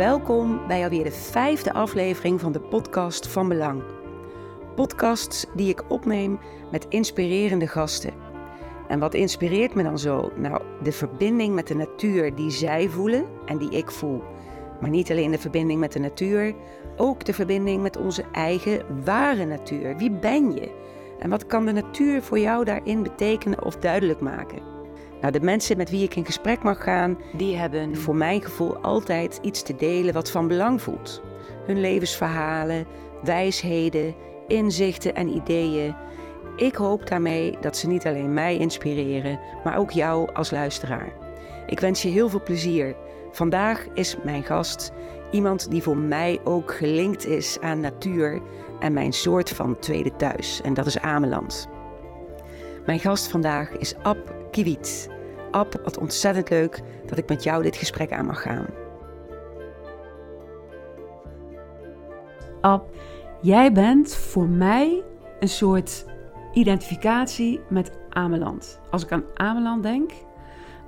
Welkom bij alweer de vijfde aflevering van de podcast Van Belang. Podcasts die ik opneem met inspirerende gasten. En wat inspireert me dan zo? Nou, de verbinding met de natuur die zij voelen en die ik voel. Maar niet alleen de verbinding met de natuur, ook de verbinding met onze eigen ware natuur. Wie ben je? En wat kan de natuur voor jou daarin betekenen of duidelijk maken? Nou, de mensen met wie ik in gesprek mag gaan, die hebben voor mijn gevoel altijd iets te delen wat van belang voelt. Hun levensverhalen, wijsheden, inzichten en ideeën. Ik hoop daarmee dat ze niet alleen mij inspireren, maar ook jou als luisteraar. Ik wens je heel veel plezier. Vandaag is mijn gast iemand die voor mij ook gelinkt is aan natuur en mijn soort van tweede thuis, en dat is Ameland. Mijn gast vandaag is Ab Kiewit. Ab, wat ontzettend leuk dat ik met jou dit gesprek aan mag gaan. Ab, jij bent voor mij een soort identificatie met Ameland. Als ik aan Ameland denk,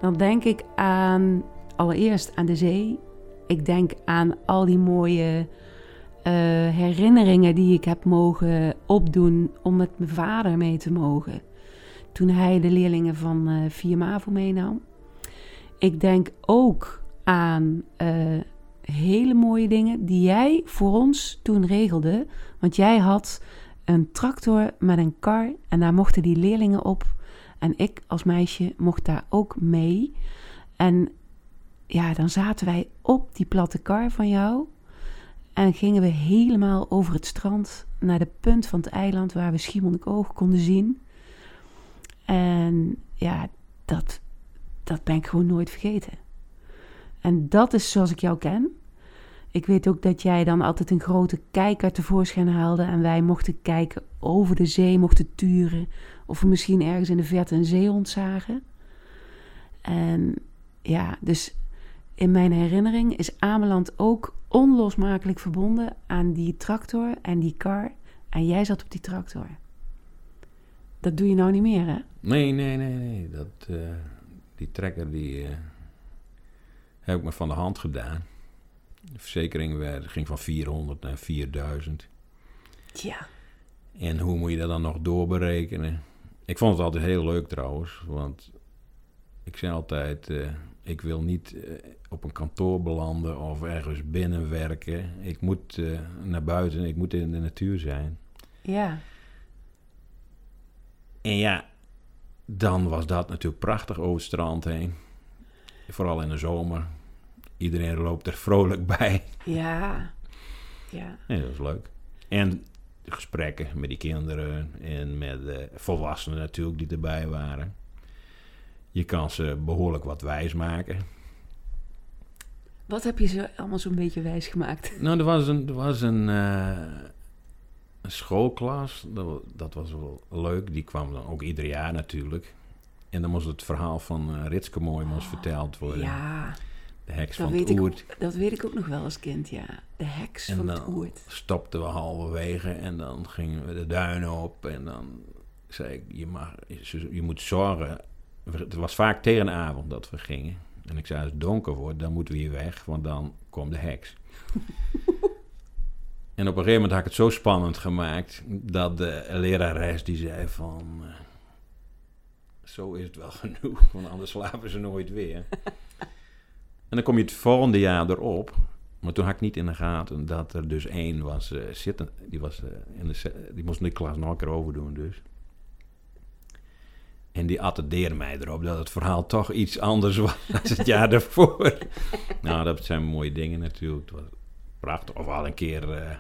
dan denk ik aan allereerst aan de zee. Ik denk aan al die mooie uh, herinneringen die ik heb mogen opdoen om met mijn vader mee te mogen. Toen hij de leerlingen van uh, 4 MAVO meenam. Ik denk ook aan uh, hele mooie dingen die jij voor ons toen regelde. Want jij had een tractor met een kar en daar mochten die leerlingen op. En ik als meisje mocht daar ook mee. En ja, dan zaten wij op die platte kar van jou. En gingen we helemaal over het strand naar de punt van het eiland waar we Schiermonnikoog konden zien. En ja, dat, dat ben ik gewoon nooit vergeten. En dat is zoals ik jou ken. Ik weet ook dat jij dan altijd een grote kijker tevoorschijn haalde en wij mochten kijken over de zee, mochten turen. Of we misschien ergens in de verte een zeehond zagen. En ja, dus in mijn herinnering is Ameland ook onlosmakelijk verbonden aan die tractor en die kar. En jij zat op die tractor. Dat doe je nou niet meer, hè? Nee, nee, nee, nee. Dat, uh, die trekker die, uh, heb ik me van de hand gedaan. De verzekering werd, ging van 400 naar 4000. Ja. En hoe moet je dat dan nog doorberekenen? Ik vond het altijd heel leuk trouwens, want ik zei altijd: uh, ik wil niet op een kantoor belanden of ergens binnen werken. Ik moet uh, naar buiten, ik moet in de natuur zijn. Ja. En ja, dan was dat natuurlijk prachtig over het strand heen. Vooral in de zomer. Iedereen loopt er vrolijk bij. Ja. Ja. dat was leuk. En gesprekken met die kinderen en met de volwassenen natuurlijk die erbij waren. Je kan ze behoorlijk wat wijs maken. Wat heb je ze allemaal zo'n beetje wijs gemaakt? Nou, er was een, er was een, uh, een schoolklas. Dat, dat, was wel leuk. Die kwam dan ook ieder jaar natuurlijk. En dan moest het verhaal van uh, Ritske mooi moest verteld worden. Ja. De heks dat van het oert. Ik, dat weet ik ook nog wel als kind, ja. De heks en van het oert. stopten we halverwege en dan gingen we de duinen op. En dan zei ik, je, mag, je moet zorgen... Het was vaak tegen de avond dat we gingen. En ik zei, als het donker wordt, dan moeten we hier weg, want dan komt de heks. en op een gegeven moment had ik het zo spannend gemaakt dat de lerares die zei van... Uh, zo is het wel genoeg, want anders slapen ze nooit weer. en dan kom je het volgende jaar erop. Maar toen had ik niet in de gaten dat er dus één was uh, zitten. Die, was, uh, in de, die moest de klas nog een keer overdoen dus. En die attendeerde mij erop dat het verhaal toch iets anders was dan het jaar daarvoor. nou, dat zijn mooie dingen natuurlijk. Het was prachtig. Of al een keer uh,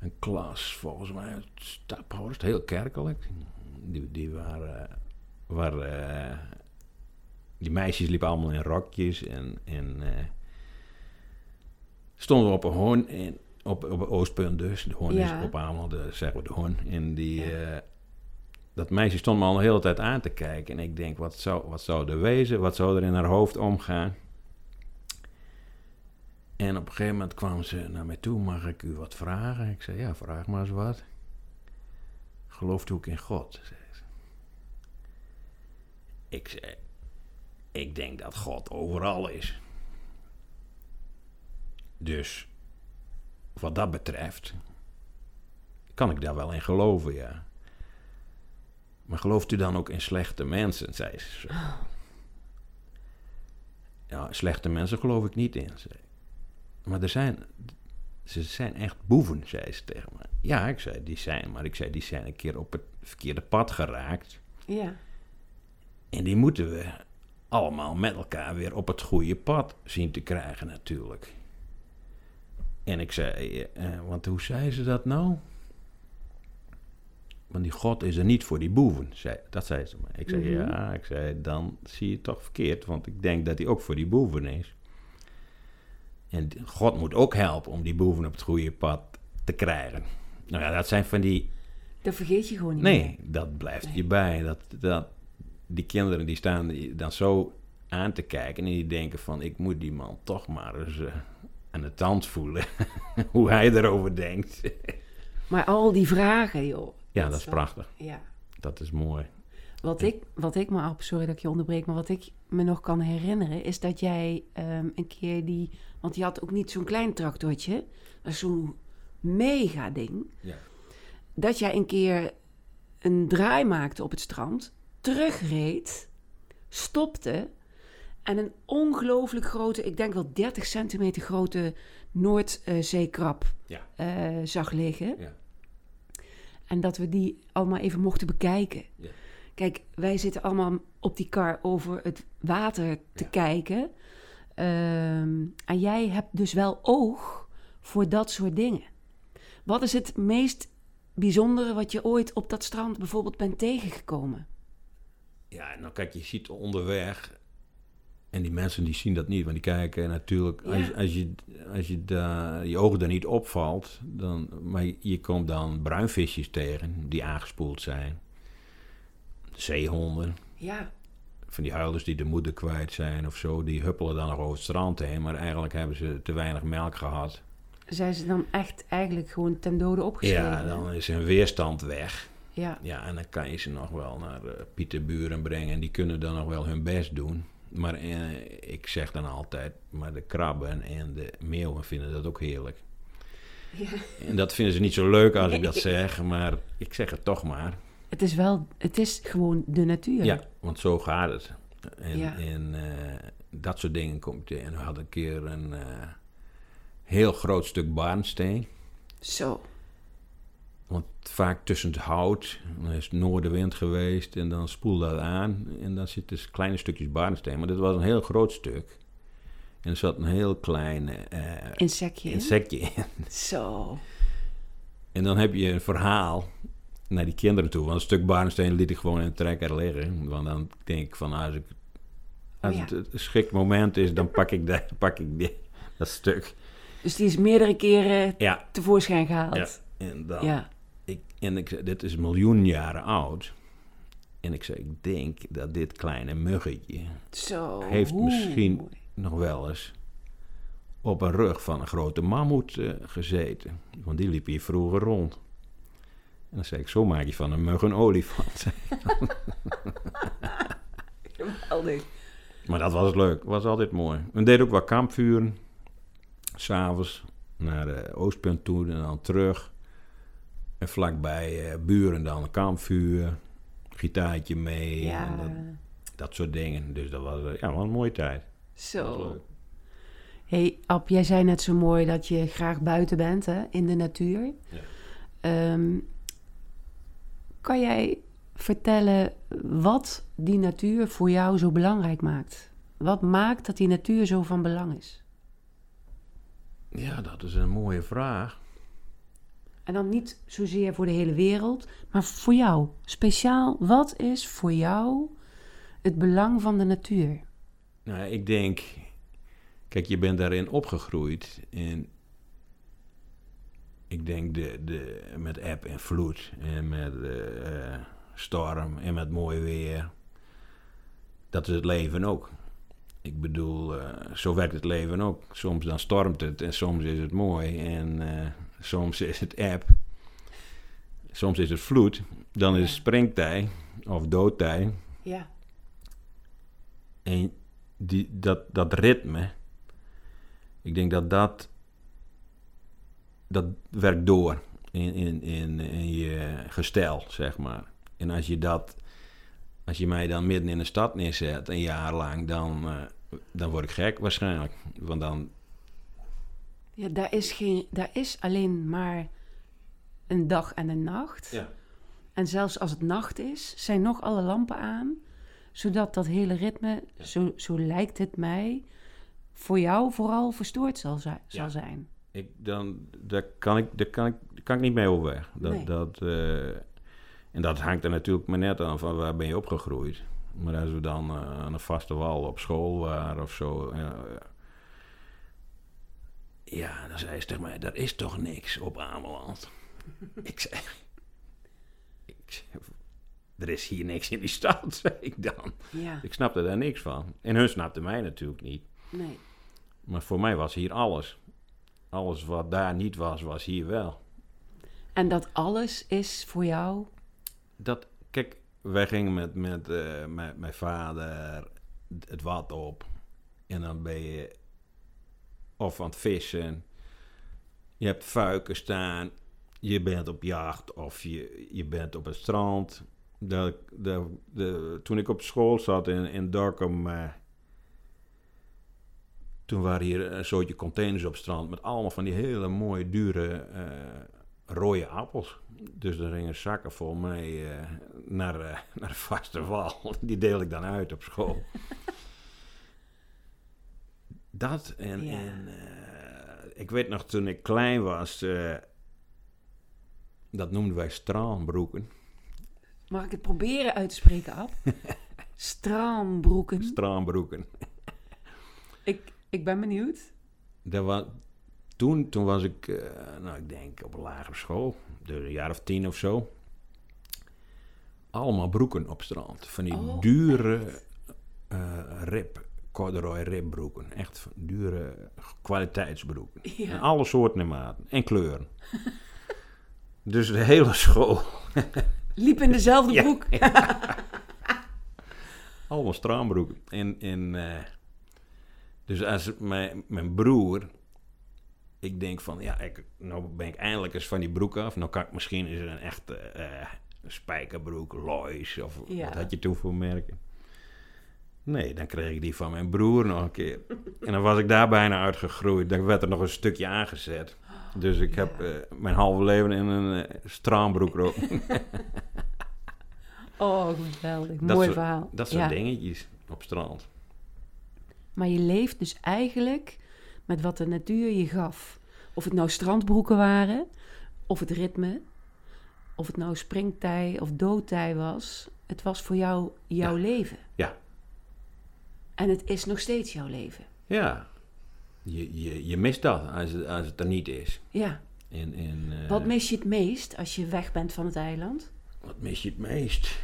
een klas, volgens mij, Staphorst, heel kerkelijk. Die, die waren... waren uh, die meisjes liepen allemaal in rokjes en... en uh, stonden we op een hoorn in, op, op een oostpunt dus. De hoorn Ja. is op allemaal, de, zeggen we de hoorn. En die... eh, dat meisje stond me al de hele tijd aan te kijken. En ik denk, wat zou, wat zou er wezen? Wat zou er in haar hoofd omgaan? En op een gegeven moment kwam ze naar mij toe. Mag ik u wat vragen? Ik zei, ja, vraag maar eens wat. Gelooft u ook in God? zei ze. Ik zei, ik denk dat God overal is. Dus wat dat betreft kan ik daar wel in geloven, ja. Maar gelooft u dan ook in slechte mensen, zei ze. zo. Ja, slechte mensen geloof ik niet in. Zei. Maar er zijn, ze zijn echt boeven, zei ze tegen me. Ja, ik zei, die zijn, maar ik zei, die zijn een keer op het verkeerde pad geraakt. Ja. En die moeten we allemaal met elkaar weer op het goede pad zien te krijgen, natuurlijk. En ik zei, eh, want hoe zei ze dat nou? Want die God is er niet voor die boeven, zei, dat zei ze me. Ik zei, Mhm. ja, ik zei, dan zie je het toch verkeerd, want ik denk dat hij ook voor die boeven is. En God moet ook helpen om die boeven op het goede pad te krijgen. Nou ja, dat zijn van die Dat vergeet je gewoon niet meer. Nee, dat blijft je bij. Dat, dat, die kinderen die staan dan zo aan te kijken en die denken van... ik moet die man toch maar eens eh, aan de tand voelen. Hoe hij erover denkt. Maar al die vragen, joh. ja, dat is wel- prachtig. Ja. Dat is mooi. Wat ik, wat ik me, sorry dat ik je onderbreek, maar wat ik me nog kan herinneren is dat jij ehm, een keer die, want je had ook niet zo'n klein tractortje, maar zo'n mega ding, Ja. dat jij een keer een draai maakte op het strand, terugreed, stopte en een ongelooflijk grote, ik denk wel 30 centimeter grote Noordzeekrab Ja. eh, zag liggen. Ja. En dat we die allemaal even mochten bekijken. Ja. Kijk, wij zitten allemaal op die kar over het water te Ja. kijken. Ehm, en jij hebt dus wel oog voor dat soort dingen. Wat is het meest bijzondere wat je ooit op dat strand bijvoorbeeld bent tegengekomen? Ja, nou kijk, je ziet onderweg... En die mensen die zien dat niet, want die kijken natuurlijk... Ja. Als, als, je, als je je ogen er niet opvalt... Dan, maar je komt dan bruinvisjes tegen die aangespoeld zijn. Zeehonden. Ja, van die huilers die de moeder kwijt zijn of zo, die huppelen dan nog over het strand heen, maar eigenlijk hebben ze te weinig melk gehad. zijn ze dan echt eigenlijk gewoon ten dode opgeschreven? Ja, dan is hun weerstand weg. Ja, Ja, en dan kan je ze nog wel naar uh, Pieterburen brengen en die kunnen dan nog wel hun best doen. Maar eh, ik zeg dan altijd, maar de krabben en de meeuwen vinden dat ook heerlijk. Ja. En dat vinden ze niet zo leuk als ik dat zeg, maar ik zeg het toch maar. Het is wel, het is gewoon de natuur. Ja, want zo gaat het. En, Ja. en eh, dat soort dingen komt je. En we hadden een keer een eh, heel groot stuk barnsteen. Zo. Want vaak tussen het hout, dan is het noordenwind geweest en dan spoelde dat aan. En dan zitten dus kleine stukjes barnsteen. Maar dit was een heel groot stuk. En er zat een heel klein eh, Insectje. in? insectje in. Zo. En dan heb je een verhaal naar die kinderen toe. Want een stuk barnsteen liet ik gewoon in de trekker liggen. Want dan denk ik van, als, ik, als Oh ja. het een geschikt moment is, dan pak ik, dat, pak ik die, dat stuk. Dus die is meerdere keren Ja, tevoorschijn gehaald. ja. En, dan, Ja. ik, en ik zei, dit is miljoen jaren oud. En ik zei, ik denk dat dit kleine muggetje Zo. heeft misschien nog wel eens op een rug van een grote mammoet eh, gezeten. Want die liep hier vroeger rond. Dan zei ik, zo maak je van een mug een olifant. Geweldig. maar dat was leuk, was altijd mooi. We deden ook wat kampvuren. S'avonds naar de Oostpunt toe en dan terug. En vlakbij eh, buren dan een kampvuur. Gitaartje mee. Ja. En dat, dat soort dingen. Dus dat was, eh, ja, was een mooie tijd. Zo. hey, Ab, jij zei net zo mooi dat je graag buiten bent, hè, in de natuur. Ja. Ehm, kan jij vertellen wat die natuur voor jou zo belangrijk maakt? Wat maakt dat die natuur zo van belang is? Ja, dat is een mooie vraag. En dan niet zozeer voor de hele wereld, maar voor jou. Speciaal, wat is voor jou het belang van de natuur? Nou, ik denk, kijk, je bent daarin opgegroeid. En ik denk de, de, met eb en vloed en met eh, storm en met mooi weer. Dat is het leven ook. Ik bedoel, eh, zo werkt het leven ook. Soms dan stormt het en soms is het mooi en eh, soms is het eb. Soms is het vloed. Dan is het springtij of doodtij. Ja. En die, dat, dat ritme, ik denk dat dat dat werkt door in, in, in, in je gestel, zeg maar. En als je dat, als je mij dan midden in de stad neerzet, een jaar lang, dan, eh, dan word ik gek waarschijnlijk. Want dan, Ja, daar is, geen, daar is alleen maar een dag en een nacht. ja. En zelfs als het nacht is, zijn nog alle lampen aan. Zodat dat hele ritme, zo, zo lijkt het mij, voor jou vooral verstoord zal, zal Ja. zijn. Ik, dan, daar, kan ik, daar, kan ik, daar kan ik niet mee overweg. Dat, Nee. dat, eh, en dat hangt er natuurlijk maar net aan van waar ben je opgegroeid. Maar als we dan eh, aan een vaste wal op school waren of zo. eh, ja, dan zei ze tegen mij, er is toch niks op Ameland? ik zei, ik zei, er is hier niks in die stad, zei ik dan. Ja, Ik snapte daar niks van. En hun snapte mij natuurlijk niet. nee. Maar voor mij was hier alles. Alles wat daar niet was, was hier wel. En dat alles is voor jou... Dat, kijk, wij gingen met, met, eh, met mijn vader het wat op. En dan ben je of aan het vissen. Je hebt fuiken staan. Je bent op jacht of je, je bent op het strand. De, de, de, toen ik op school zat in, in Dorkum... eh, toen waren hier een soortje containers op het strand... met allemaal van die hele mooie, dure eh, rode appels. Dus er gingen zakken vol mee eh, naar, eh, naar de vaste wal. Die deel ik dan uit op school. Dat en, Ja. en ik weet nog toen ik klein was, dat noemden wij straanbroeken. Mag ik het proberen uit te spreken, Ab? Straambroeken. Straanbroeken. Ik, ik ben benieuwd. Dat was, toen, toen was ik, eh, nou ik denk op een lagere school, dus een jaar of tien of zo. Allemaal broeken op strand. Van die Oh, dure eh rib, corduroy ribbroeken. Echt van dure kwaliteitsbroeken. Ja. En alle soorten en maten. En kleuren. dus de hele school. Liep in dezelfde Ja. broek. Allemaal straanbroeken. En, en, eh, dus als mijn, mijn broer... Ik denk van, ja, ik, nou ben ik eindelijk eens van die broek af. Nou kan ik misschien eens een echte eh, spijkerbroek, Lois of Ja. wat had je toen voor merken. Nee, dan kreeg ik die van mijn broer nog een keer. en dan was ik daar bijna uitgegroeid. Dan werd er nog een stukje aangezet. Dus ik heb eh, mijn halve leven in een eh, straanbroek erop. Oh, geweldig. Mooi soort- verhaal. Dat soort Ja. dingetjes op strand. Maar je leeft dus eigenlijk met wat de natuur je gaf. Of het nou strandbroeken waren, of het ritme, of het nou springtij of doodtij was. Het was voor jou jouw Ja. leven. Ja. En het is nog steeds jouw leven. Ja, je, je, je mist dat als het, als het er niet is. Ja. En, en, eh, Wat mis je het meest als je weg bent van het eiland? wat mis je het meest?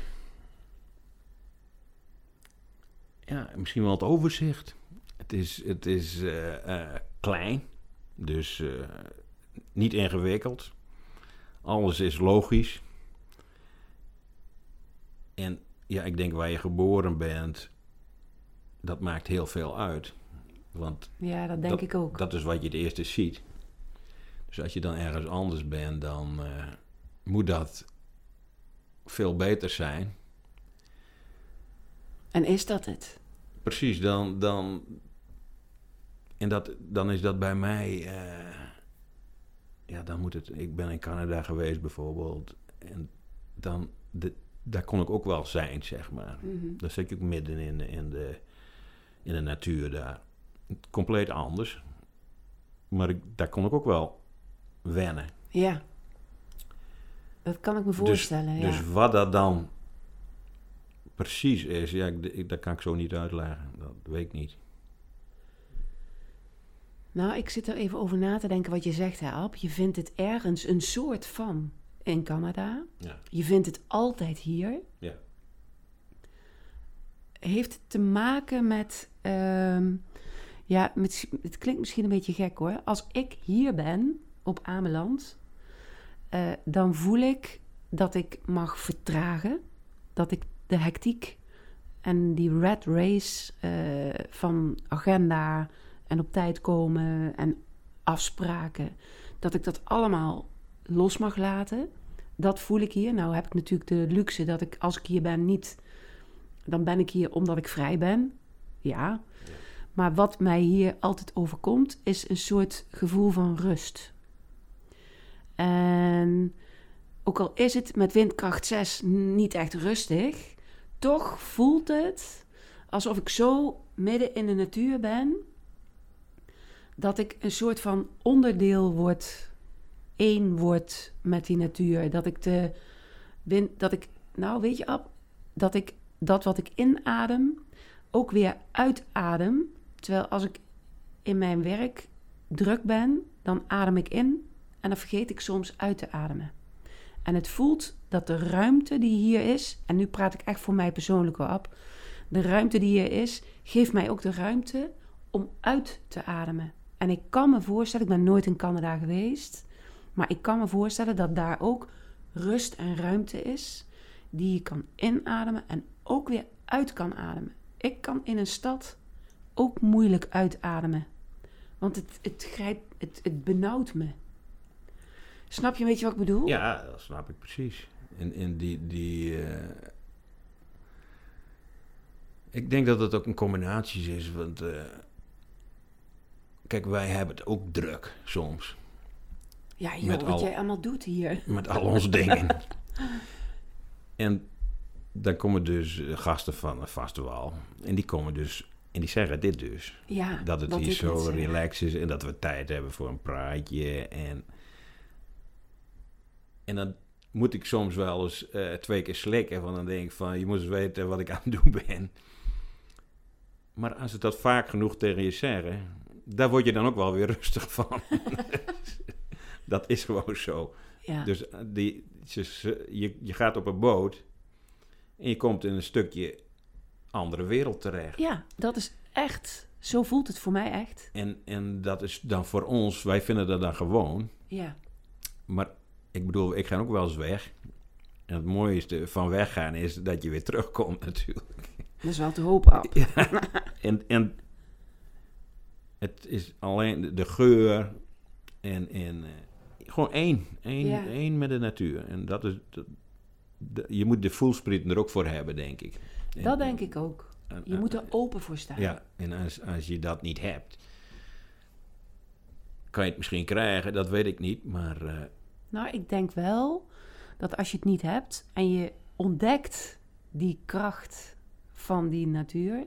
Ja, misschien wel het overzicht. Het is, het is eh, eh, klein, dus eh, niet ingewikkeld. Alles is logisch. En ja, ik denk waar je geboren bent, dat maakt heel veel uit. Want Ja, dat denk ik ook. Dat is wat je het eerste ziet. Dus als je dan ergens anders bent, dan moet dat veel beter zijn. En is dat het? Precies, dan. dan en dat, dan is dat bij mij. eh, ja, dan moet het. Ik ben in Canada geweest bijvoorbeeld. En dan. De, daar kon ik ook wel zijn, zeg maar. Mhm. Dan zit ik ook midden in, de- in, de, in de natuur daar. Compleet anders. Maar ik, daar kon ik ook wel wennen. Ja. Dat kan ik me voorstellen, ja. Dus wat dat dan precies is, ja, ik, ik- dat kan ik zo niet uitleggen. Dat weet ik niet. Nou, ik zit er even over na te denken wat je zegt, hè, Ab. Je vindt het ergens een soort van in Canada. Ja. Je vindt het altijd hier. Ja. Heeft het te maken met... ehm, ja, met, het klinkt misschien een beetje gek hoor. Als ik hier ben, op Ameland... eh, dan voel ik dat ik mag vertragen. Dat ik de hectiek en die red race eh, van agenda en op tijd komen en afspraken... dat ik dat allemaal los mag laten. Dat voel ik hier. Nou heb ik natuurlijk de luxe dat ik als ik hier ben niet... Dan ben ik hier omdat ik vrij ben. Ja. Maar wat mij hier altijd overkomt is een soort gevoel van rust. En ook al is het met windkracht 6 niet echt rustig, toch voelt het alsof ik zo midden in de natuur ben, dat ik een soort van onderdeel word, één word met die natuur. Dat ik de wind, dat ik, nou weet je, Ab, dat ik dat wat ik inadem ook weer uitadem. Terwijl als ik in mijn werk druk ben, dan adem ik in en dan vergeet ik soms uit te ademen. En het voelt dat de ruimte die hier is, en nu praat ik echt voor mij persoonlijk op, de ruimte die hier is, geeft mij ook de ruimte om uit te ademen. En ik kan me voorstellen, ik ben nooit in Canada geweest, maar ik kan me voorstellen dat daar ook rust en ruimte is die je kan inademen en ook weer uit kan ademen. Ik kan in een stad ook moeilijk uitademen, want het, het, grijpt, het, het benauwt me. Snap je een beetje wat ik bedoel? Ja, dat snap ik precies. En, en die. die uh... Ik denk dat het ook een combinatie is, want. Uh... Kijk, wij hebben het ook druk soms. Ja, joh, met wat al, jij allemaal doet hier. Met al onze dingen. en dan komen dus gasten van een vaste wal. En die komen dus. En die zeggen dit dus. Ja, dat het hier zo relaxed is en dat we tijd hebben voor een praatje. En en dan moet ik soms wel eens uh, twee keer slikken. Want dan denk ik van, je moet eens weten wat ik aan het doen ben. Maar als ze dat vaak genoeg tegen je zeggen, daar word je dan ook wel weer rustig van. dat is gewoon zo. Ja. Dus eh, die, je, je gaat op een boot en je komt in een stukje andere wereld terecht. Ja, dat is echt, zo voelt het voor mij echt. En, en dat is dan voor ons, wij vinden dat dan gewoon. Ja. Maar ik bedoel, ik ga ook wel eens weg. En het mooiste van weggaan is dat je weer terugkomt natuurlijk. Dat is wel te hopen, af. en, en het is alleen de geur en, en uh, gewoon één. Één, ja. één met de natuur. En dat is... Dat, de, je moet de voelsprieten er ook voor hebben, denk ik. En, dat denk ik ook. Je moet er open voor staan. Ja, en als, als je dat niet hebt... kan je het misschien krijgen, dat weet ik niet, maar... Uh, nou, ik denk wel dat als je het niet hebt en je ontdekt die kracht van die natuur,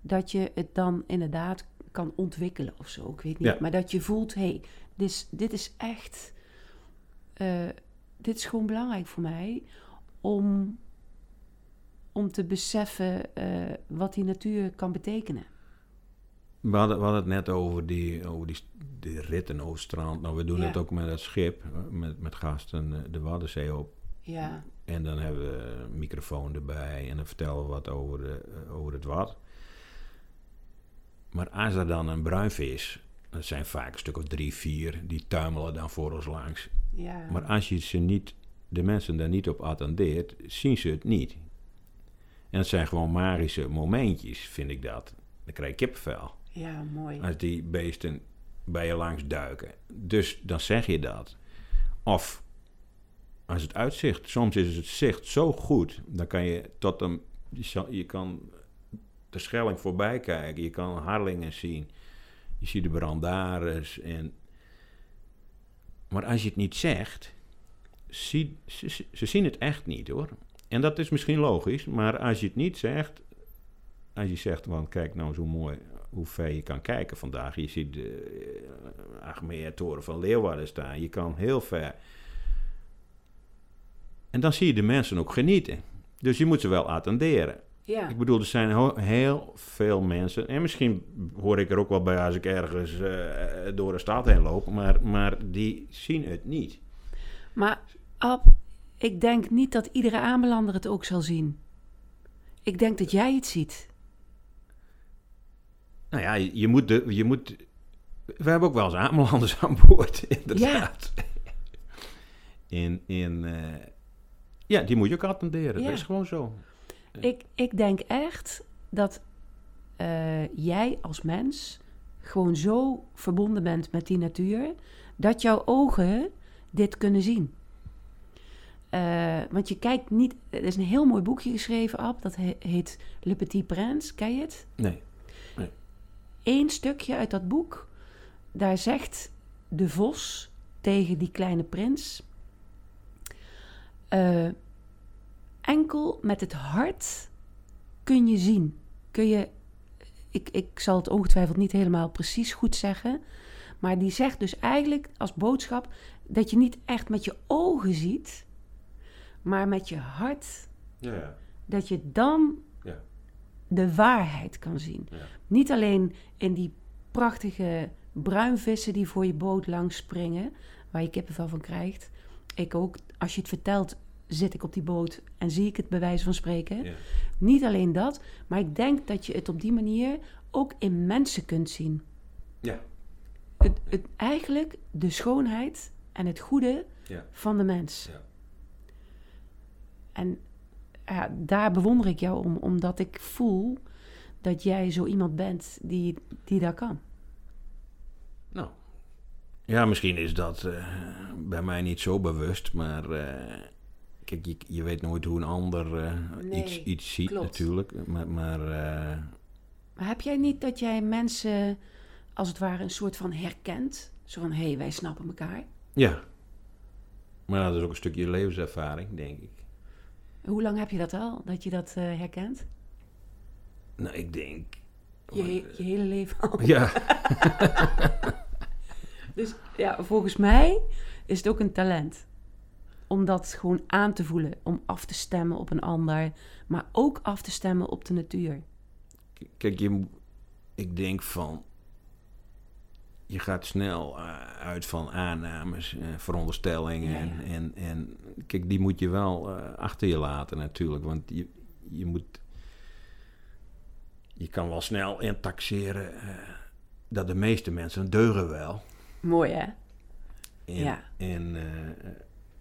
dat je het dan inderdaad kan ontwikkelen of zo. Ik weet niet. Maar dat je voelt, hé, hey, dit, is, dit is echt. Uh, dit is gewoon belangrijk voor mij om, om te beseffen uh, wat die natuur kan betekenen. We hadden, we hadden het net over die, over die, die ritten over strand. Nou, we doen het ook met het schip, met, met gasten eh, de Waddenzee op. Ja. En dan hebben we een microfoon erbij en dan vertellen we wat over, de, eh, over het wat. Maar als er dan een bruinvis, dat zijn vaak een stuk of drie, vier, die tuimelen dan voor ons langs. Ja. Maar als je ze niet, de mensen daar niet op attendeert, zien ze het niet. En het zijn gewoon magische momentjes, vind ik dat. Dan krijg je kippenvel. Ja, mooi. Als die beesten bij je langs duiken. Dus dan zeg je dat. Of als het uitzicht, soms is het zicht zo goed, dan kan je tot een, je kan de Schelling voorbij kijken, je kan Harlingen zien, je ziet de brandaris en, maar als je het niet zegt, ze, zien het echt niet hoor. En dat is misschien logisch, maar als je het niet zegt, als je zegt, want kijk nou zo mooi hoe ver je kan kijken vandaag. Je ziet de uh, Achmea Toren van Leeuwarden staan. Je kan heel ver. En dan zie je de mensen ook genieten. Dus je moet ze wel attenderen. Ja. Ik bedoel, er zijn heel veel mensen. En misschien hoor ik er ook wel bij als ik ergens uh, door de stad heen loop. Maar, maar die zien het niet. Maar Ab, ik denk niet dat iedere aanbelander het ook zal zien. Ik denk dat jij het ziet. Nou ja, je moet, de, je moet... We hebben ook wel eens aanlanders aan boord, inderdaad. Ja. In, in, uh, ja, die moet je ook attenderen. Ja. Dat is gewoon zo. Ik, ik denk echt dat uh, jij als mens gewoon zo verbonden bent met die natuur... dat jouw ogen dit kunnen zien. Eh, want je kijkt niet. Er is een heel mooi boekje geschreven, Ab. Dat he- heet Le Petit Prince. Ken je het? Nee. Eén stukje uit dat boek. Daar zegt de vos tegen die kleine prins. eh, enkel met het hart kun je zien. Kun je. Ik, ik zal het ongetwijfeld niet helemaal precies goed zeggen. Maar die zegt dus eigenlijk als boodschap dat je niet echt met je ogen ziet, maar met je hart. Ja, ja. Dat je dan Ja. de waarheid kan zien. Niet alleen in die prachtige bruinvissen die voor je boot langs springen, waar je kippenvel van krijgt. Ik ook, als je het vertelt, zit ik op die boot en zie ik het bij wijze van spreken. Ja. Niet alleen dat, maar ik denk dat je het op die manier ook in mensen kunt zien. Ja. Het, het, eigenlijk de schoonheid en het goede Ja. van de mens. Ja. En ja, daar bewonder ik jou om, omdat ik voel dat jij zo iemand bent die, die dat kan. Nou. Ja, misschien is dat eh, bij mij niet zo bewust, maar eh, kijk, je, je weet nooit hoe een ander eh, Nee, iets, iets ziet klopt. natuurlijk. Maar, maar eh, Maar heb jij niet dat jij mensen als het ware een soort van herkent? Zo van, hé, hey, wij snappen elkaar. ja. Maar dat is ook een stukje levenservaring, denk ik. Hoe lang heb je dat al, dat je dat eh, herkent? Nou, ik denk... Je, he- je hele leven al. Ja, Dus ja, volgens mij is het ook een talent. Om dat gewoon aan te voelen. Om af te stemmen op een ander. Maar ook af te stemmen op de natuur. kijk, je, ik denk van... Je gaat snel eh, uit van aannames, veronderstellingen. Ja, ja. En, en, en kijk, die moet je wel eh, achter je laten natuurlijk. Want je, je moet... Je kan wel snel intaxeren eh, dat de meeste mensen deugen wel. Mooi hè? En, Ja. en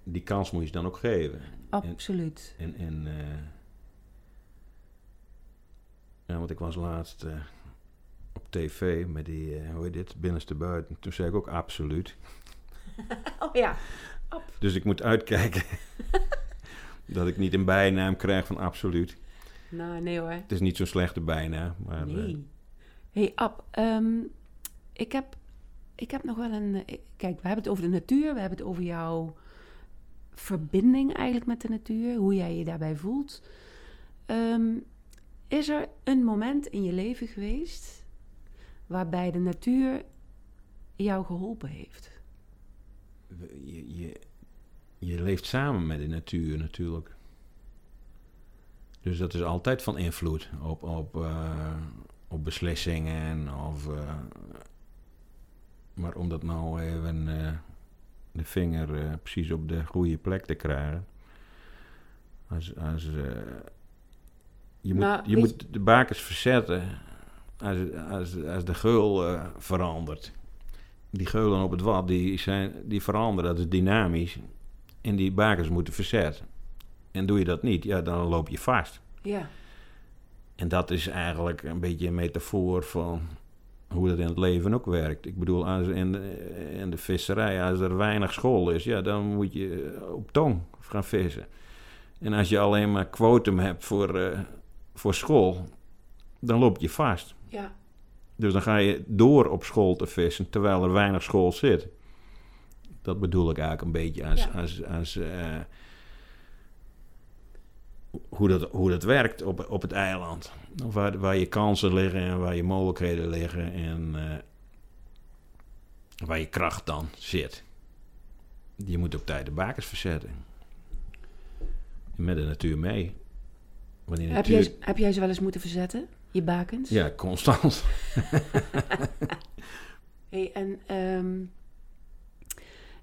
die kans moet je ze dan ook geven. Absoluut. En, en eh, ja, want ik was laatst eh, op tv met die, eh, hoe heet dit, binnenste buiten. Toen zei ik ook absoluut. Oh ja. Dus ik moet uitkijken dat ik niet een bijnaam krijg van absoluut. Nou, nee hoor. Het is niet zo'n slechte bijnaam, maar Nee. hey Ab, ehm, ik, heb, ik heb nog wel een... Kijk, we hebben het over de natuur. We hebben het over jouw verbinding eigenlijk met de natuur. Hoe jij je daarbij voelt. Ehm, is er een moment in je leven geweest... waarbij de natuur jou geholpen heeft? je, je, je leeft samen met de natuur natuurlijk. Dus dat is altijd van invloed op, op, eh, op beslissingen. Of, eh, maar om dat nou even eh, de vinger eh, precies op de goede plek te krijgen. Als, als, eh, je moet, Maar je moet de bakens verzetten als, als, als de geul eh, verandert die geulen op het wat, die, zijn, die veranderen, dat is dynamisch. En die bakens moeten verzetten. En doe je dat niet, ja, dan loop je vast. Ja. En dat is eigenlijk een beetje een metafoor van hoe dat in het leven ook werkt. Ik bedoel, als in de, in de visserij, als er weinig school is, ja, dan moet je op tong gaan vissen. En als je alleen maar quotum hebt voor, eh, voor school, dan loop je vast. Ja. Dus dan ga je door op school te vissen terwijl er weinig school zit. Dat bedoel ik eigenlijk een beetje als, Ja. als, als eh, hoe, dat, hoe dat werkt op, op het eiland. Waar, waar je kansen liggen en waar je mogelijkheden liggen en eh, waar je kracht dan zit. Je moet op tijd de bakens verzetten. Met de natuur mee. Heb, natuur, jij, heb jij ze wel eens moeten verzetten? Je bakens? Ja, constant. Hey, en ehm,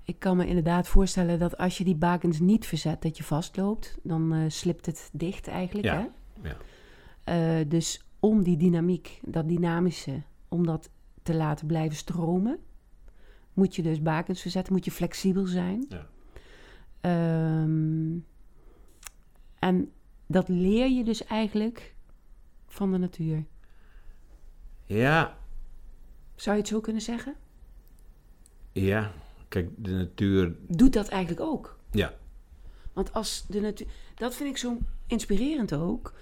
ik kan me inderdaad voorstellen dat als je die bakens niet verzet, dat je vastloopt. Dan eh, slipt het dicht eigenlijk. Ja, Hè? ja. Eh, dus om die dynamiek, dat dynamische, om dat te laten blijven stromen, moet je dus bakens verzetten, moet je flexibel zijn. Ja. Ehm, en dat leer je dus eigenlijk van de natuur. Ja, Zou je het zo kunnen zeggen? Ja, Kijk, de natuur... doet dat eigenlijk ook. Ja, Want als de natuur. Dat vind ik zo inspirerend ook.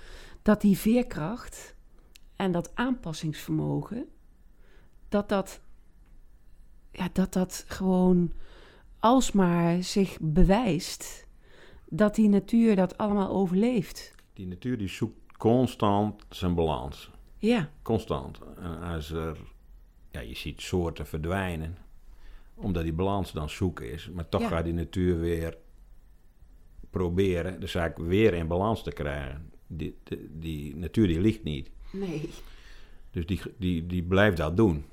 Dat die veerkracht en dat aanpassingsvermogen. Dat dat. Ja, dat dat gewoon alsmaar zich bewijst. Dat die natuur dat allemaal overleeft. die natuur die zoekt constant zijn balans. Ja, Constant. En als er... Ja, je ziet soorten verdwijnen. Omdat die balans dan zoek is. Maar toch Ja. gaat die natuur weer proberen de zaak weer in balans te krijgen. Die, die, die natuur die ligt niet. nee. Dus die, die, die blijft dat doen.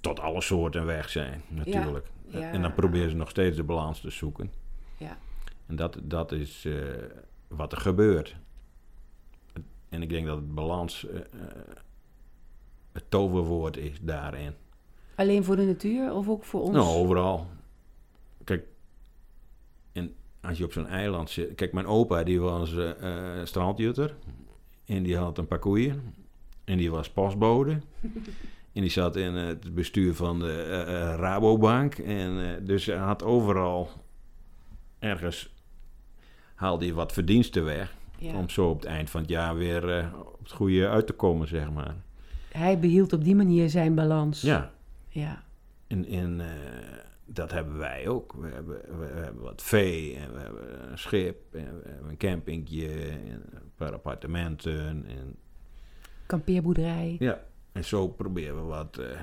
Tot alle soorten weg zijn, natuurlijk. ja. En dan proberen ze nog steeds de balans te zoeken. Ja. En dat, dat is eh, wat er gebeurt. En ik denk dat het balans eh, eh, het toverwoord is daarin. Alleen voor de natuur of ook voor ons? Nou, overal. Kijk, en als je op zo'n eiland zit... Kijk, mijn opa die was eh, strandjutter. En die had een paar koeien. En die was postbode. en die zat in het bestuur van de eh, Rabobank. En dus hij had overal ergens... haalde hij wat verdiensten weg. Ja. Om zo op het eind van het jaar weer op het goede uit te komen, zeg maar. Hij behield op die manier zijn balans. Ja, Ja. En, en eh, dat hebben wij ook. We hebben, we hebben wat vee en we hebben een schip en we hebben een campingje en een paar appartementen. En, Kampeerboerderij. ja, en zo proberen we wat eh,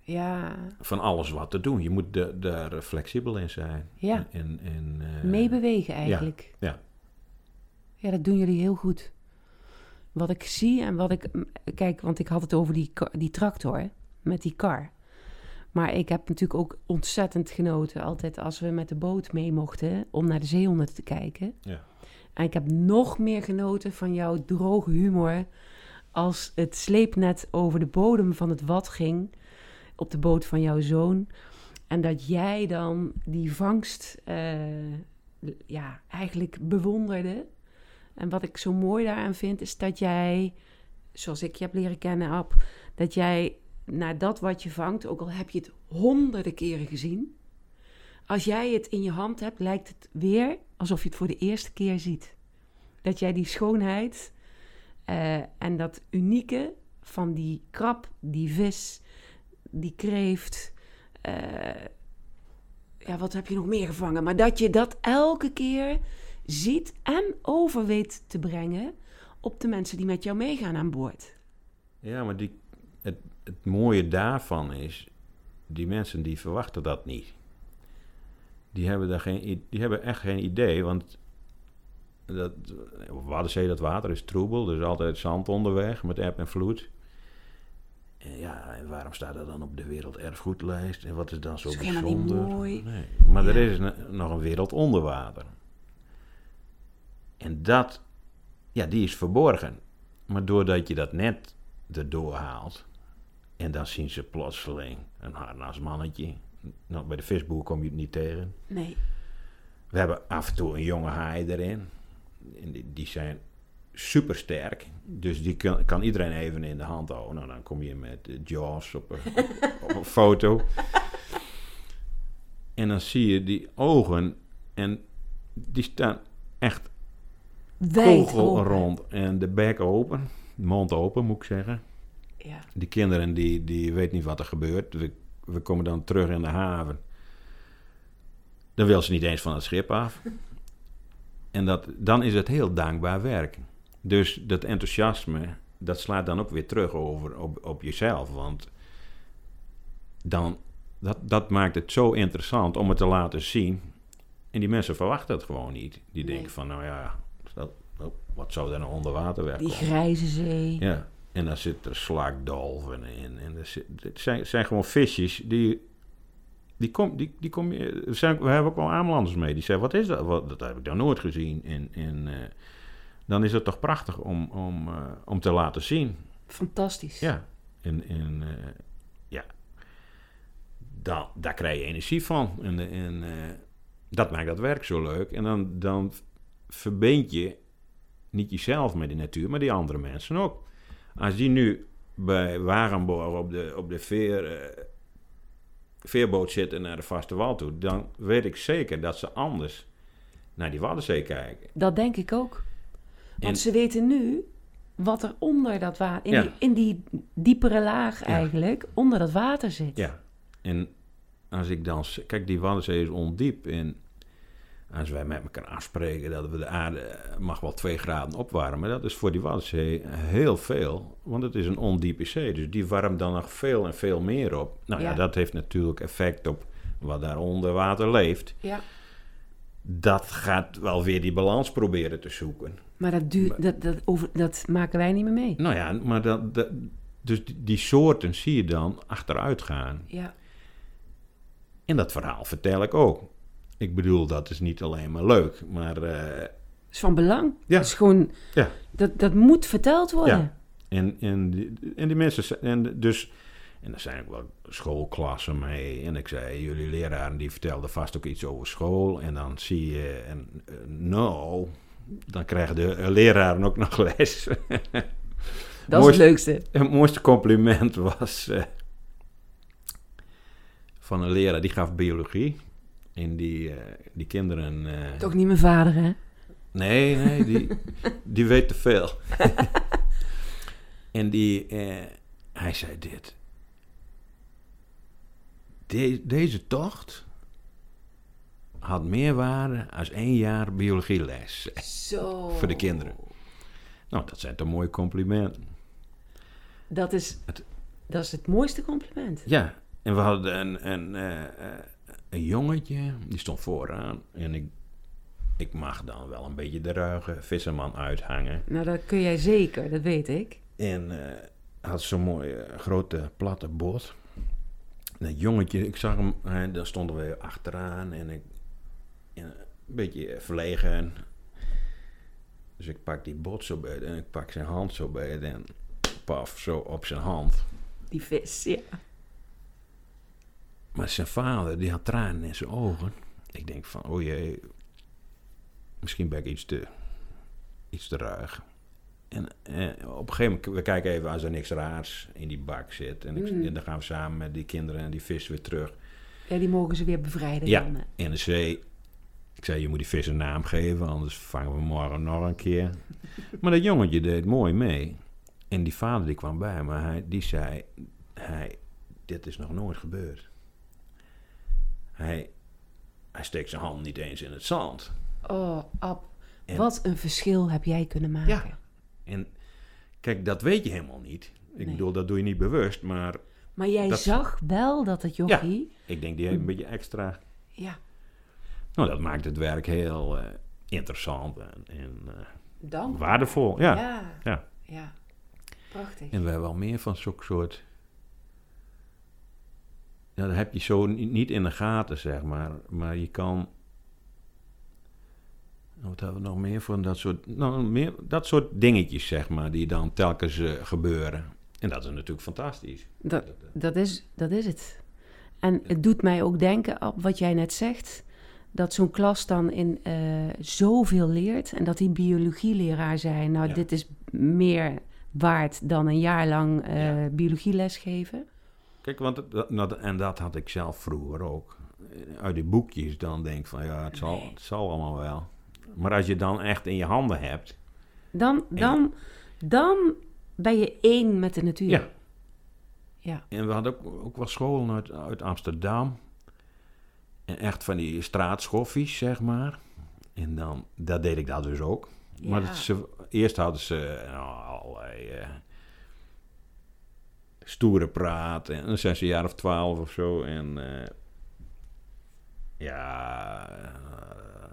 Ja. van alles wat te doen. Je moet da- daar flexibel in zijn. Ja. En, en, eh, Meebewegen eigenlijk. ja. Ja, dat doen jullie heel goed. Wat ik zie en wat ik... Kijk, want ik had het over die, die tractor met die kar. Maar ik heb natuurlijk ook ontzettend genoten... altijd als we met de boot mee mochten... om naar de zeehonden te kijken. Ja. En ik heb nog meer genoten van jouw droge humor... als het sleepnet over de bodem van het wad ging... op de boot van jouw zoon... En dat jij dan die vangst eh, ja, eigenlijk bewonderde. En wat ik zo mooi daaraan vind, is dat jij, zoals ik je heb leren kennen, Ab, dat jij naar dat wat je vangt, ook al heb je het honderden keren gezien, als jij het in je hand hebt, lijkt het weer alsof je het voor de eerste keer ziet. Dat jij die schoonheid eh, en dat unieke van die krab, die vis, die kreeft. eh, ja, wat heb je nog meer gevangen? Maar dat je dat elke keer ziet en over weet te brengen op de mensen die met jou meegaan aan boord. Ja, maar die, het, mooie daarvan is, die mensen die verwachten dat niet. Die hebben, daar geen, die hebben echt geen idee, want dat, Waddenzee, dat water is troebel, er is altijd zand onderweg met eb en vloed. En ja, en waarom staat dat dan op de werelderfgoedlijst? En wat is dan zo Is helemaal niet bijzonder? mooi. Nee, maar er is nog een wereld onder water. En dat, ja, die is verborgen. Maar doordat je dat net erdoor haalt, en dan zien ze plotseling een harnasmannetje. Nou, bij de visboer kom je het niet tegen. Nee. We hebben af en toe een jonge haai erin. En die, die zijn super sterk. Dus die kan, kan iedereen even in de hand houden. Nou, dan kom je met eh, Jaws op een, op een foto. En dan zie je die ogen. En die staan echt Wijd kogel open. rond. En de bek open. Mond open, moet ik zeggen. Ja. Die kinderen die, die weten niet wat er gebeurt. We, we komen dan terug in de haven. Dan wil ze niet eens van het schip af. En dat, dan is het heel dankbaar werk. Dus dat enthousiasme, dat slaat dan ook weer terug over op, op jezelf. Want dan, dat, dat maakt het zo interessant om het te laten zien. En die mensen verwachten het gewoon niet. Die Nee. denken van, nou ja, dat, wat zou er nou onder water Die wegkomen? grijze zee. Ja, en dan zit er slakdolven in. En er zit, het zijn, zijn gewoon visjes die... Die kom, die, die kom je, zijn, we hebben ook wel Amelanders mee. Die zeggen, wat is dat? Wat, dat heb ik dan nooit gezien. En, en eh, dan is het toch prachtig om, om, eh, om te laten zien. Fantastisch. Ja, en, en eh, ja, da, daar krijg je energie van. En, en dat maakt dat werk zo leuk. En dan, dan verbind je niet jezelf met die natuur, maar die andere mensen ook. Als die nu bij Wagenborg op de, op de veer eh, veerboot zit en naar de vaste wal toe, dan weet ik zeker dat ze anders naar die Waddenzee kijken. Dat denk ik ook. Want En- ze weten nu wat er onder dat water, in, Ja. die, in die diepere laag eigenlijk, onder dat water zit. Ja, en als ik dan... Kijk, die Waddenzee is ondiep en als wij met elkaar afspreken dat we de aarde eh, mag wel twee graden opwarmen, dat is voor die Waddenzee heel veel, want het is een ondiepe zee. Dus die warmt dan nog veel en veel meer op. Nou ja, Ja. dat heeft natuurlijk effect op wat daar onder water leeft. Ja. Dat gaat wel weer die balans proberen te zoeken. Maar dat, duurt, dat, dat, over, dat maken wij niet meer mee. Nou ja, maar dat, dat, dus die, die soorten zie je dan achteruit gaan. Ja. En dat verhaal vertel ik ook. Ik bedoel, dat is niet alleen maar leuk, maar eh, Dat is van belang. Ja. Dat is gewoon, Ja. dat, dat moet verteld worden. Ja. En, en, die, en die mensen, en dus, en er zijn ook wel schoolklassen mee. En ik zei, jullie leraren die vertelden vast ook iets over school. En dan zie je, en, eh, nou, dan krijgen de eh, leraren ook nog les. Dat is het leukste. Het mooiste compliment was van een leraar, die gaf biologie. En die, eh, die kinderen... eh, Toch niet mijn vader, hè? Nee, nee, die, die weet te veel. en die, eh, hij zei dit. De- deze tocht had meer waarde als één jaar biologieles. Zo. Voor de kinderen. Nou, dat zijn toch mooie complimenten. Dat is, Het- dat is het mooiste compliment. Ja, en we hadden een, een, een jongetje, die stond vooraan. En ik, ik mag dan wel een beetje de ruige visserman uithangen. Nou, dat kun jij zeker, dat weet ik. En eh, had zo'n mooi eh, grote platte bot. Dat jongetje, ik zag hem, hij, daar stonden we achteraan en ik een beetje verlegen. Dus ik pak die bot zo bij en ik pak zijn hand zo bij en paf, zo op zijn hand. Die vis, ja. Maar zijn vader, die had tranen in zijn ogen. Ik denk van, oh jee, misschien ben ik iets te, iets te ruig. En eh, op een gegeven moment, we kijken even als er niks raars in die bak zit. En, ik, Mm. en dan gaan we samen met die kinderen en die vis weer terug. Ja, die mogen ze weer bevrijden Ja. dan. In de zee. Ik zei, je moet die vis een naam geven, anders vangen we morgen nog een keer. maar dat jongetje deed mooi mee. En die vader die kwam bij me, hij, die zei, hij, dit is nog nooit gebeurd. Hij, hij steekt zijn hand niet eens in het zand. Oh, Ab, En- wat een verschil heb jij kunnen maken. Ja. En kijk, dat weet je helemaal niet. Ik Nee. bedoel, dat doe je niet bewust, maar Maar jij Dat- zag wel dat het jochie... ik denk die heeft een beetje extra... Ja, Nou, dat maakt het werk heel eh, interessant en, en eh, dank. waardevol. Ja. ja. Ja. Ja. Prachtig. En we hebben wel meer van zo'n soort... Ja, dat heb je zo ni- niet in de gaten, zeg maar. Maar je kan... Wat hebben we nog meer van dat soort... Nou, meer, dat soort dingetjes, zeg maar, die dan telkens eh, gebeuren. En dat is natuurlijk fantastisch. Dat, dat, is, dat is het. En het doet mij ook denken op wat jij net zegt. Dat zo'n klas dan in eh, zoveel leert. En dat die biologieleraar zei... Nou, Ja. dit is meer waard dan een jaar lang eh, Ja. biologieles geven. Kijk, want dat, en dat had ik zelf vroeger ook. Uit die boekjes dan denk ik van ja, het zal, het zal allemaal wel. Maar als je dan echt in je handen hebt. Dan, dan, dan ben je één met de natuur. Ja. Ja. En we hadden ook, ook wel scholen uit, uit Amsterdam. En echt van die straatschoffies, zeg maar. En dan, dat deed ik dat dus ook. Maar Ja. het, ze, eerst hadden ze nou, allerlei eh, stoere praat. En dan zijn ze een jaar of twaalf of zo. En eh, ja, eh,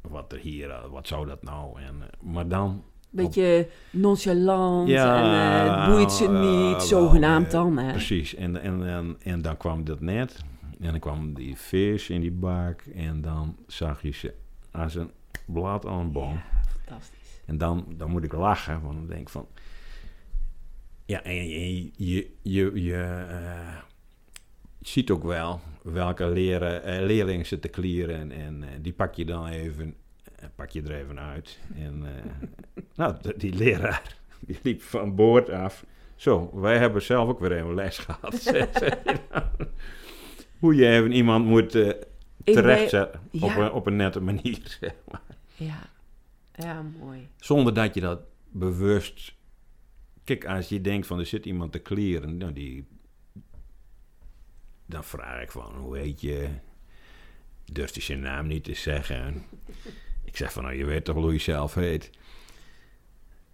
wat er hier, eh, wat zou dat nou? En, maar dan Beetje nonchalant Ja, en boeit ze niet, zogenaamd dan. Hè? Precies, en, en, en, en dan kwam dat net. En dan kwam die vis in die bak. En dan zag je ze als een blad aan een boom. Ja, fantastisch. En dan, dan moet ik lachen, want dan denk ik van... Ja, en je, je, je, je eh, ziet ook wel welke leren, eh, leerling zit te klieren. En eh, die pak je dan even, pak je er even uit. En nou, die leraar, die liep van boord af. Zo, wij hebben zelf ook weer even les gehad. Hoe je even iemand moet terechtzetten op, een, op een nette manier. zeg maar. Ja, ja, mooi. Zonder dat je dat bewust... Kijk, als je denkt van er zit iemand te kleren, nou die... Dan vraag ik van, hoe heet je? Durft hij zijn naam niet te zeggen. Ik zeg van, nou, je weet toch hoe je zelf heet?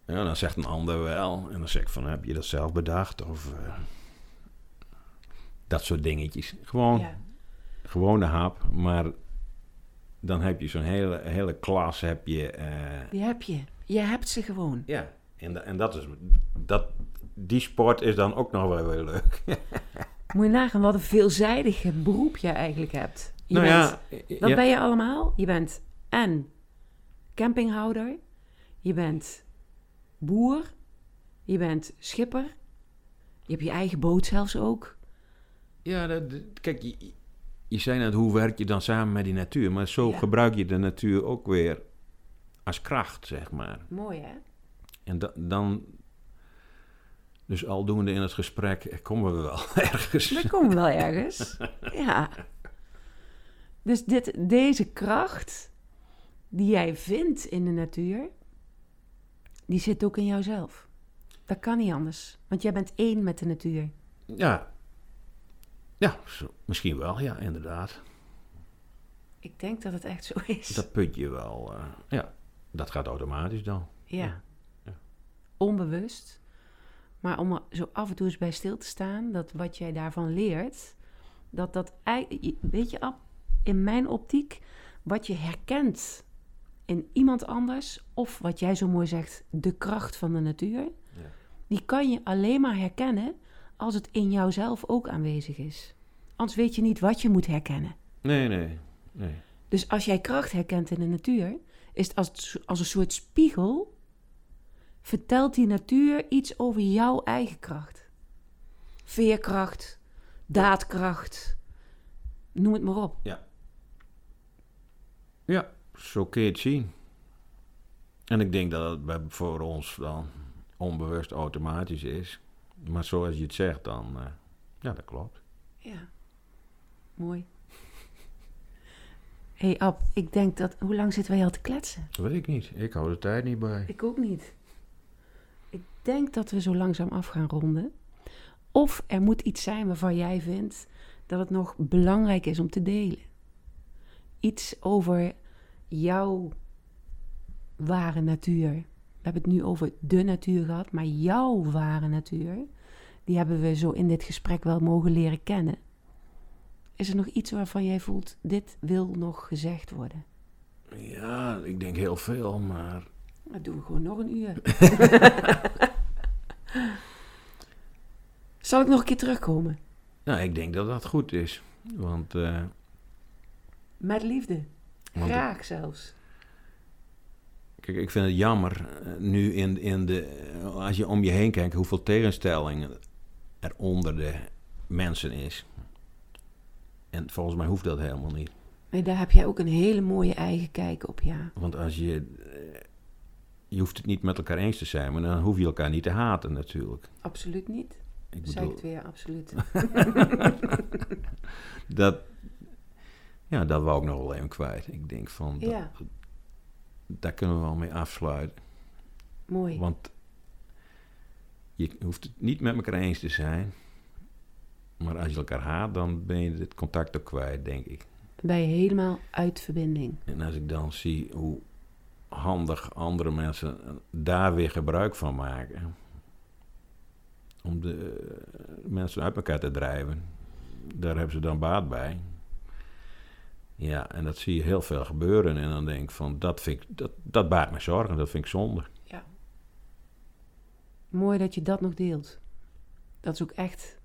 Ja, dan zegt een ander wel. En dan zeg ik van, heb je dat zelf bedacht? Of eh, dat soort dingetjes. Gewoon, Ja. gewoon de hap. Maar dan heb je zo'n hele, hele klas, heb je... eh, Die heb je. Je hebt ze gewoon. ja, en, en dat is, dat, die sport is dan ook nog wel weer leuk. Moet je nagaan wat een veelzijdig beroep je eigenlijk hebt. Je nou bent, ja, Wat ja, ben je allemaal? Je bent en campinghouder, je bent boer, je bent schipper, je hebt je eigen boot zelfs ook. ja dat, dat- kijk, je, je zei net, hoe werk je dan samen met die natuur? Maar zo Ja. gebruik je de natuur ook weer als kracht, zeg maar. Mooi hè? En da- dan, dus aldoende in het gesprek, komen we wel ergens. We komen wel ergens. Ja. Dus dit, deze kracht die jij vindt in de natuur, die zit ook in jouzelf. Dat kan niet anders, want jij bent één met de natuur. Ja, ja misschien wel, ja, inderdaad. Ik denk dat het echt zo is. Dat puntje wel, eh, ja, dat gaat automatisch dan. Ja. Ja. Onbewust. Maar om er zo af en toe eens bij stil te staan, dat wat jij daarvan leert, dat dat weet je, in mijn optiek, wat je herkent in iemand anders, of wat jij zo mooi zegt, de kracht van de natuur, Ja. die kan je alleen maar herkennen als het in jouzelf ook aanwezig is. Anders weet je niet wat je moet herkennen. Nee, nee, nee. Dus als jij kracht herkent in de natuur, is het als, als een soort spiegel. Vertelt die natuur iets over jouw eigen kracht. Veerkracht, daadkracht, noem het maar op. Ja, zo kun je het zien. En ik denk dat het voor ons dan onbewust automatisch is. Maar zoals je het zegt, dan... eh, ja, dat klopt. Ja, mooi. Hé hey Ab, ik denk dat... Hoe lang zitten wij al te kletsen? Dat weet ik niet. Ik hou de tijd niet bij. Ik ook niet. Denk dat we zo langzaam af gaan ronden. Of er moet iets zijn waarvan jij vindt dat het nog belangrijk is om te delen. Iets over jouw ware natuur. We hebben het nu over de natuur gehad, maar jouw ware natuur, die hebben we zo in dit gesprek wel mogen leren kennen. Is er nog iets waarvan jij voelt, dit wil nog gezegd worden? Ja, ik denk heel veel, maar... Dan doen we gewoon nog een uur. Zal ik nog een keer terugkomen? Nou, ik denk dat dat goed is. Want... eh, Met liefde. Graag zelfs. Kijk, ik vind het jammer eh, nu in, in de, als je om je heen kijkt hoeveel tegenstellingen er onder de mensen is. En volgens mij hoeft dat helemaal niet. Nee, daar heb jij ook een hele mooie eigen kijk op, ja. Want als je, je hoeft het niet met elkaar eens te zijn, maar dan hoef je elkaar niet te haten natuurlijk. Absoluut niet. Ik Zeg het weer, absoluut. dat, ja, dat wou ik nog wel even kwijt. Ik denk van, dat- Ja. daar kunnen we wel mee afsluiten. Mooi. Want je hoeft het niet met elkaar eens te zijn. Maar als je elkaar haat, dan ben je het contact ook kwijt, denk ik. Dan ben je helemaal uit verbinding. En als ik dan zie hoe handig andere mensen daar weer gebruik van maken. Om de eh, mensen uit elkaar te drijven. Daar hebben ze dan baat bij. Ja, en dat zie je heel veel gebeuren. En dan denk ik van, dat, vind ik, dat, dat baart me zorgen. Dat vind ik zonde. Ja. Mooi dat je dat nog deelt. Dat is ook echt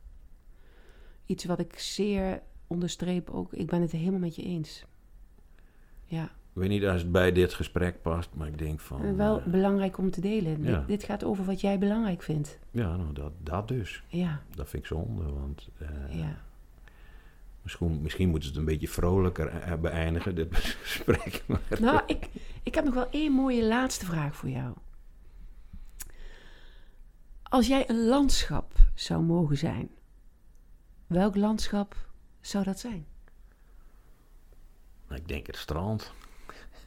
iets wat ik zeer onderstreep ook. Ik ben het helemaal met je eens. Ja, weet niet als het bij dit gesprek past, maar ik denk van... en wel eh, belangrijk om te delen. ja. Dit, dit gaat over wat jij belangrijk vindt. ja, nou, dat, dat dus. Ja, Dat vind ik zonde, want... eh, ja. Misschien, misschien moeten ze het een beetje vrolijker eh, beëindigen, dit gesprek. Maar, Nou, ik, ik heb nog wel één mooie laatste vraag voor jou. Als jij een landschap zou mogen zijn, welk landschap zou dat zijn? Ik denk het strand.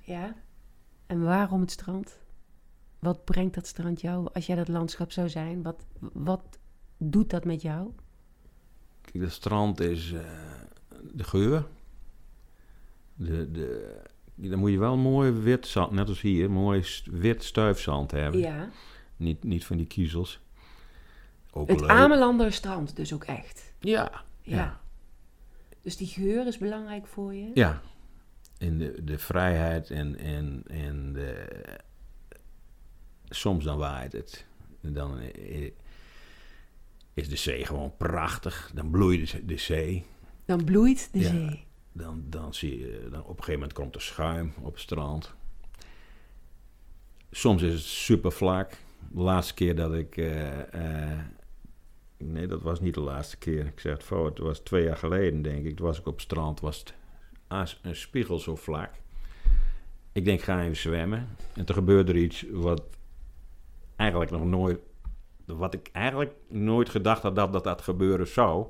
Ja. En waarom het strand? Wat brengt dat strand jou als jij dat landschap zou zijn? Wat, wat doet dat met jou? Kijk, het strand is eh, de geur. De, de, dan moet je wel mooi wit zand, net als hier, mooi wit stuifzand hebben. Ja. Niet, niet van die kiezels. Ook Het leuk. Amelander strand dus ook echt. Ja, Ja. ja. Dus die geur is belangrijk voor je? Ja. En de, de vrijheid en, en, en de, soms dan waait het. En dan eh, is de zee gewoon prachtig. Dan bloeit de, de zee. Dan bloeit de Ja. zee. Dan, dan zie je, dan op een gegeven moment komt er schuim op het strand. Soms is het super vlak. De laatste keer dat ik. eh, eh, nee, dat was niet de laatste keer. Ik zeg het fout. Het was twee jaar geleden, denk ik. Toen was ik op het strand. Was het als een spiegel zo vlak. Ik denk, ga even zwemmen. En toen gebeurde er iets wat eigenlijk nog nooit. Wat ik eigenlijk nooit gedacht had dat dat, dat gebeuren zou.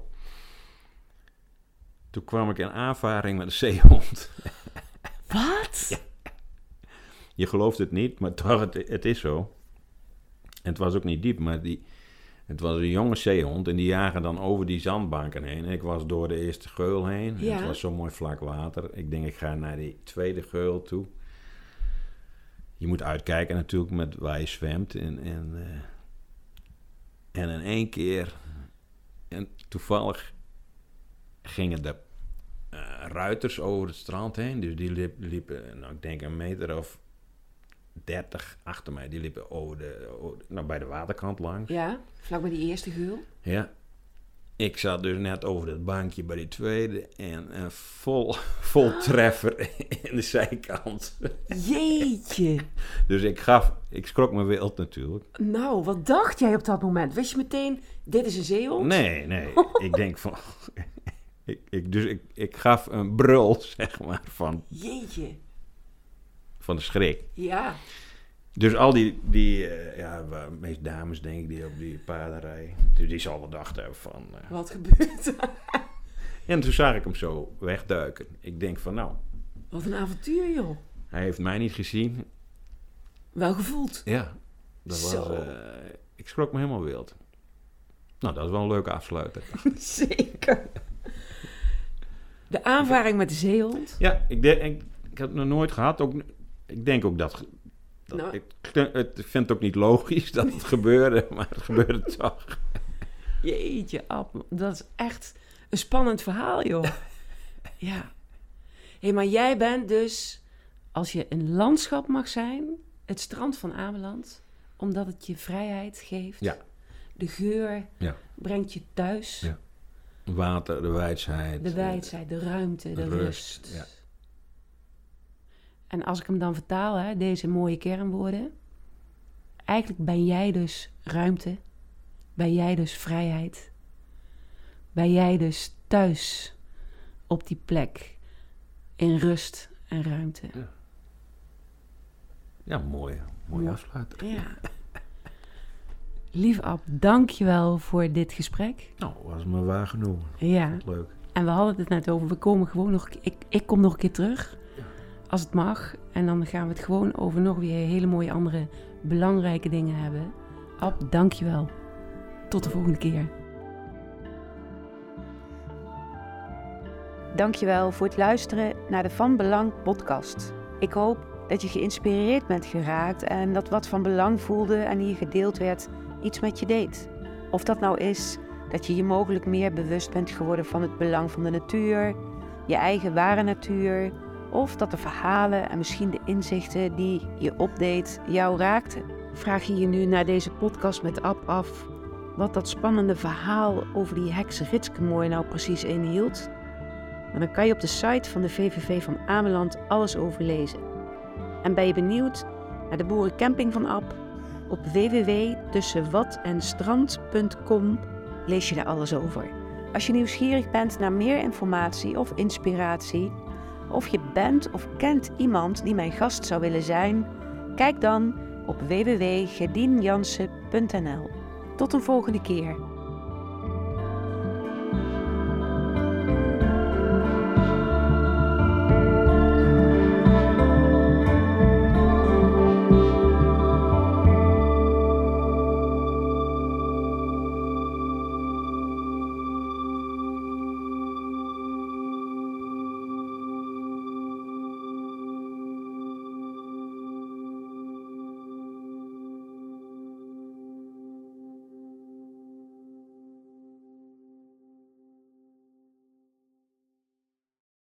Toen kwam ik in aanvaring met een zeehond. Wat? Je gelooft het niet, maar toch, het, het is zo. En het was ook niet diep, maar die, het was een jonge zeehond en die jagen dan over die zandbanken heen. En ik was door de eerste geul heen. Ja. Het was zo mooi vlak water. Ik denk, ik ga naar die tweede geul toe. Je moet uitkijken natuurlijk met waar je zwemt. En, en, eh, en in één keer, en toevallig gingen de eh, ruiters over het strand heen. Dus die liep- liepen, nou, ik denk een meter of 30 achter mij. Die liepen over de, over de- nou, bij de waterkant langs. Ja, vlak bij die eerste geul. Ja. Ik zat dus net over dat bankje bij die tweede en een vol, vol treffer in de zijkant. Jeetje. Dus ik gaf, ik schrok me wild natuurlijk. Nou, wat dacht jij op dat moment? Wist je meteen, dit is een zeehond? Nee, nee. ik denk van. Ik, ik, dus ik, ik gaf een brul, zeg maar, van, Jeetje. Van de schrik. Ja. Dus al die, die eh, ja, meest dames denk ik, die op die paarden rijden. Dus die zal wel gedacht hebben van... eh. Wat gebeurt er? En toen zag ik hem zo wegduiken. Ik denk van, nou, Wat een avontuur, joh. hij heeft mij niet gezien. Wel gevoeld. Ja, dat was... Zo. eh, ik schrok me helemaal wild. Nou, dat is wel een leuke afsluiter. Zeker. De aanvaring met de zeehond. Ja, ik, denk, ik, ik heb het nog nooit gehad. Ook, ik denk ook dat... dat Nou. ik, het vind het ook niet logisch dat het gebeurde, maar het gebeurde toch. Jeetje, Ab, dat is echt een spannend verhaal, joh. ja. Hé, maar jij bent dus, als je een landschap mag zijn, het strand van Ameland, omdat het je vrijheid geeft. Ja. De geur Ja. brengt je thuis. Ja. Water, de wijsheid. De wijdheid, de ruimte, de rust, rust. ja. En als ik hem dan vertaal, hè, deze mooie kernwoorden. Eigenlijk ben jij dus ruimte. Ben jij dus vrijheid. Ben jij dus thuis op die plek. In rust en ruimte. Ja, mooi. Mooi Ja. afsluiter. Ja. Lief Ab, dank je wel voor dit gesprek. Nou, was me waar genoeg. Ja. Leuk. En we hadden het net over, we komen gewoon nog, ik, ik kom nog een keer terug, als het mag. En dan gaan we het gewoon over nog weer hele mooie andere belangrijke dingen hebben. Ab, dank je wel. Tot de volgende keer. Dankjewel voor het luisteren naar de Van Belang podcast. Ik hoop dat je geïnspireerd bent geraakt en dat wat van belang voelde en hier gedeeld werd iets met je deed. Of dat nou is dat je je mogelijk meer bewust bent geworden van het belang van de natuur, je eigen ware natuur, of dat de verhalen en misschien de inzichten die je opdeed jou raakten. Vraag je je nu naar deze podcast met Ab af wat dat spannende verhaal over die heks Ritske mooi nou precies inhield? Dan kan je op de site van de VVV van Ameland alles over lezen. En ben je benieuwd naar de boerencamping van Ab? Op www.tussenwatenstrand.com lees je daar alles over. Als je nieuwsgierig bent naar meer informatie of inspiratie, of je bent of kent iemand die mijn gast zou willen zijn, kijk dan op www.gedienjansen.nl. Tot een volgende keer.